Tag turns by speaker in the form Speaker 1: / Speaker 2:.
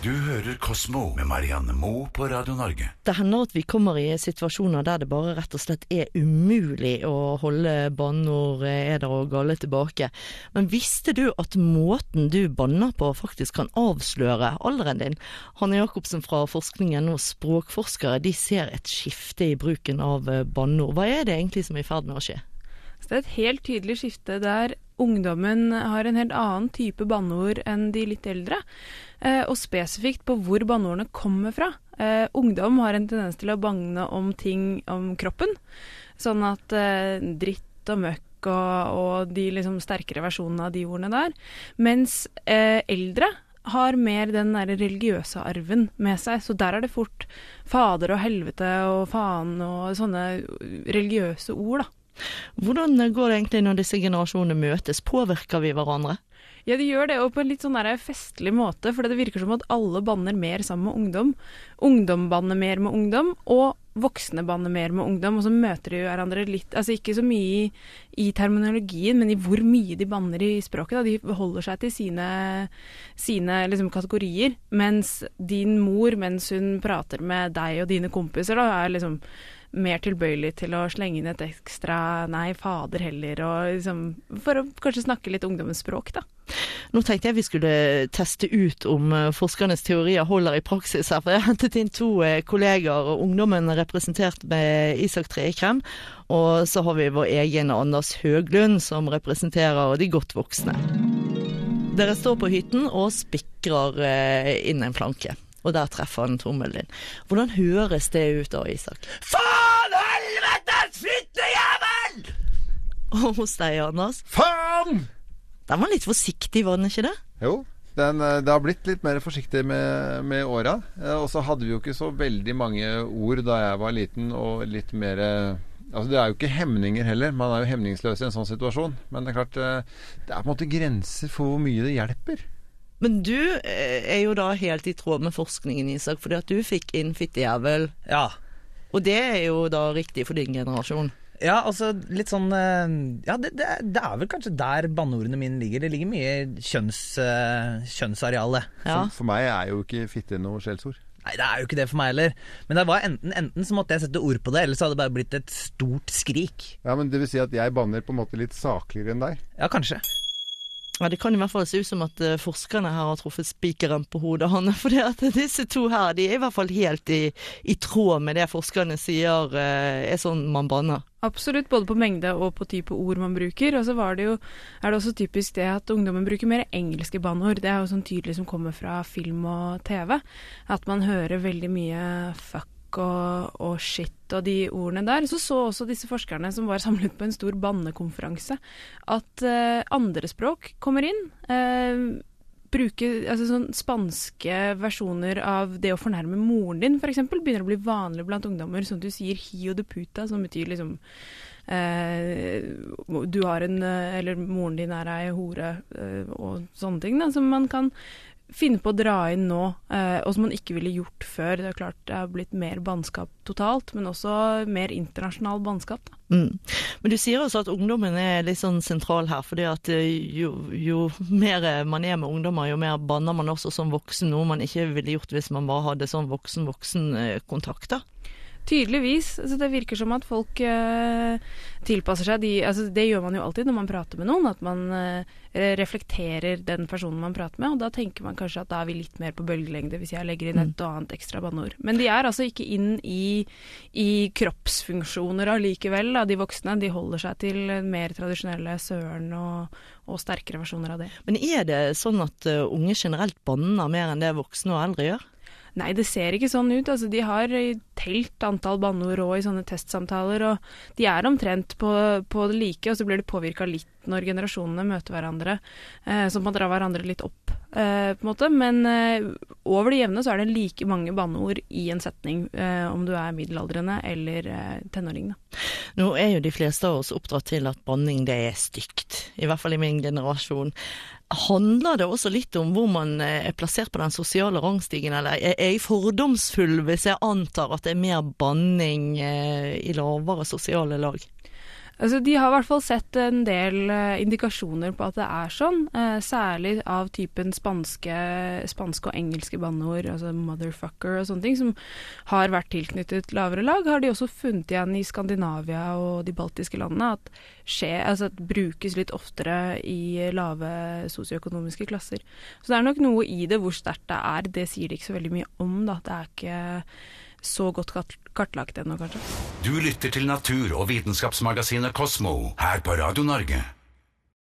Speaker 1: Du hører Kosmo med Marianne Moe på Radio Norge.
Speaker 2: Det hender at vi kommer i situasjoner der det bare rett og slett er umulig å holde banneord, eder og galle tilbake. Men visste du at måten du banner på faktisk kan avsløre alderen din? Hanne Jacobsen fra forskningen og språkforskere de ser et skifte i bruken av banneord. Hva er det egentlig som er i ferd med å skje?
Speaker 3: Så det er et helt tydelig skifte der ungdommen har en helt annen type banneord enn de litt eldre. Eh, og spesifikt på hvor banneordene kommer fra. Eh, ungdom har en tendens til å banne om ting om kroppen. Sånn at eh, dritt og møkk og, og, de liksom sterkere versjonene av de ordene der. Mens eldre har mer den der religiøse arven med seg. Så der er det fort fader og helvete og faen og sånne religiøse ord, da.
Speaker 2: Hvordan går det egentlig når disse generasjonene møtes? Påvirker vi hverandre?
Speaker 3: Ja, de gjør det, og på en litt sånn festlig måte. For det virker som at alle banner mer sammen med ungdom. Ungdom banner mer med ungdom, og voksne banner mer med ungdom. Og så møter de hverandre litt Altså ikke så mye i, i terminologien, men i hvor mye de banner i språket. Da. De holder seg til sine, sine liksom, kategorier. Mens din mor, mens hun prater med deg og dine kompiser, da, er liksom mer tilbøyelig til å slenge inn et ekstra 'nei, fader' heller, og liksom, for å kanskje snakke litt ungdommens språk, da.
Speaker 2: Nå tenkte jeg vi skulle teste ut om eh, forskernes teorier holder i praksis her. For jeg har hentet inn to kollegaer, og ungdommen er representert med Isak Trekrem. Og så har vi vår egen Anders Høglund, som representerer de godt voksne. Dere står på hytten og spikrer eh, inn en flanke. Og der treffer han tommelen din. Hvordan høres det ut da, Isak?
Speaker 4: Faen
Speaker 2: Og hos deg, Anders?
Speaker 5: Faen!
Speaker 2: Den var litt forsiktig, var den ikke det?
Speaker 5: Jo. Den, det har blitt litt mer forsiktig med, med åra. Og så hadde vi jo ikke så veldig mange ord da jeg var liten, og litt mer Altså Det er jo ikke hemninger heller. Man er jo hemningsløs i en sånn situasjon. Men det er klart det er på en måte grenser for hvor mye det hjelper.
Speaker 2: Men du er jo da helt i tråd med forskningen, Isak, fordi at du fikk inn fittejævel.
Speaker 6: Ja.
Speaker 2: Og det er jo da riktig for din generasjon.
Speaker 6: Ja, altså litt sånn Ja, det, det, det er vel kanskje der banneordene mine ligger. Det ligger mye kjønns, kjønnsarealet.
Speaker 2: Ja.
Speaker 5: For, for meg er jo ikke fitte noe skjellsord.
Speaker 6: Nei, det er jo ikke det for meg heller. Men det var enten, enten så måtte jeg sette ord på det, eller så hadde det bare blitt et stort skrik.
Speaker 5: Ja, men Det vil si at jeg banner på en måte litt sakligere enn deg?
Speaker 6: Ja, kanskje.
Speaker 2: Ja, Det kan i hvert fall se ut som at uh, forskerne her har truffet spikeren på hodet, Hanne. For disse to her de er i hvert fall helt i, i tråd med det forskerne sier er sånn man banner.
Speaker 3: Absolutt, både på mengde og på type ord man bruker. Og så det jo, er det også typisk det at ungdommen bruker mer engelske banneord. Det er jo sånn tydelig som kommer fra film og TV. At man hører veldig mye fuck og, og, shit og de ordene der. Så så også disse forskerne som var samlet på en stor bannekonferanse, at eh, andre språk kommer inn. Eh, bruke altså sånn spanske versjoner av det å fornærme moren din, f.eks., begynner å bli vanlig blant ungdommer. Sånn at du sier hi og de puta, som betyr liksom eh, Du har en Eller moren din er ei hore, eh, og sånne ting. Da, som man kan finne på å dra inn nå, eh, og som man ikke ville gjort før. Det er klart det har blitt mer bannskap totalt, men også mer internasjonal bannskap.
Speaker 2: Mm. Men du sier også at ungdommen er litt sånn sentral her, at eh, jo, jo, mer man er med ungdommer, jo mer banner man også som voksen, noe man ikke ville gjort hvis man bare hadde sånn voksen-voksen-kontakt. da.
Speaker 3: Tydeligvis. Altså det virker som at folk uh, tilpasser seg de altså Det gjør man jo alltid når man prater med noen, at man uh, reflekterer den personen man prater med. Og da tenker man kanskje at da er vi litt mer på bølgelengde hvis jeg legger inn et mm. annet ekstra banneord. Men de er altså ikke inn i, i kroppsfunksjoner allikevel, da, de voksne. De holder seg til mer tradisjonelle søren og, og sterkere versjoner av det.
Speaker 2: Men er det sånn at uh, unge generelt banner mer enn det voksne og eldre gjør?
Speaker 3: Nei, det ser ikke sånn ut. Altså, de har telt antall banneord òg i sånne testsamtaler, og de er omtrent på, på det like, og så blir det påvirka litt når generasjonene møter hverandre. Eh, så man drar hverandre litt opp, eh, på en måte. Men uh, over det jevne så er det like mange banneord i en setning, uh, om du er middelaldrende eller tenåring, da.
Speaker 2: Nå er jo de fleste av oss oppdratt til at banning det er stygt, i hvert fall i min generasjon. Handler det også litt om hvor man er plassert på den sosiale rangstigen, eller er jeg fordomsfull hvis jeg antar at det er mer banning i lavere sosiale lag?
Speaker 3: Altså, de har i hvert fall sett en del eh, indikasjoner på at det er sånn. eh, særlig av typen spanske, spanske og engelske banneord, altså motherfucker og sånne ting, som har vært tilknyttet lavere lag. Har de også funnet igjen i Skandinavia og de baltiske landene at, skje, altså at brukes litt oftere i lave sosioøkonomiske klasser. Så det er nok noe i det hvor sterkt det er. Det sier de ikke så veldig mye om, da. Det er ikke så godt kartlagt ennå, kanskje.
Speaker 1: Du lytter til natur- og vitenskapsmagasinet Kosmo her på Radio Norge.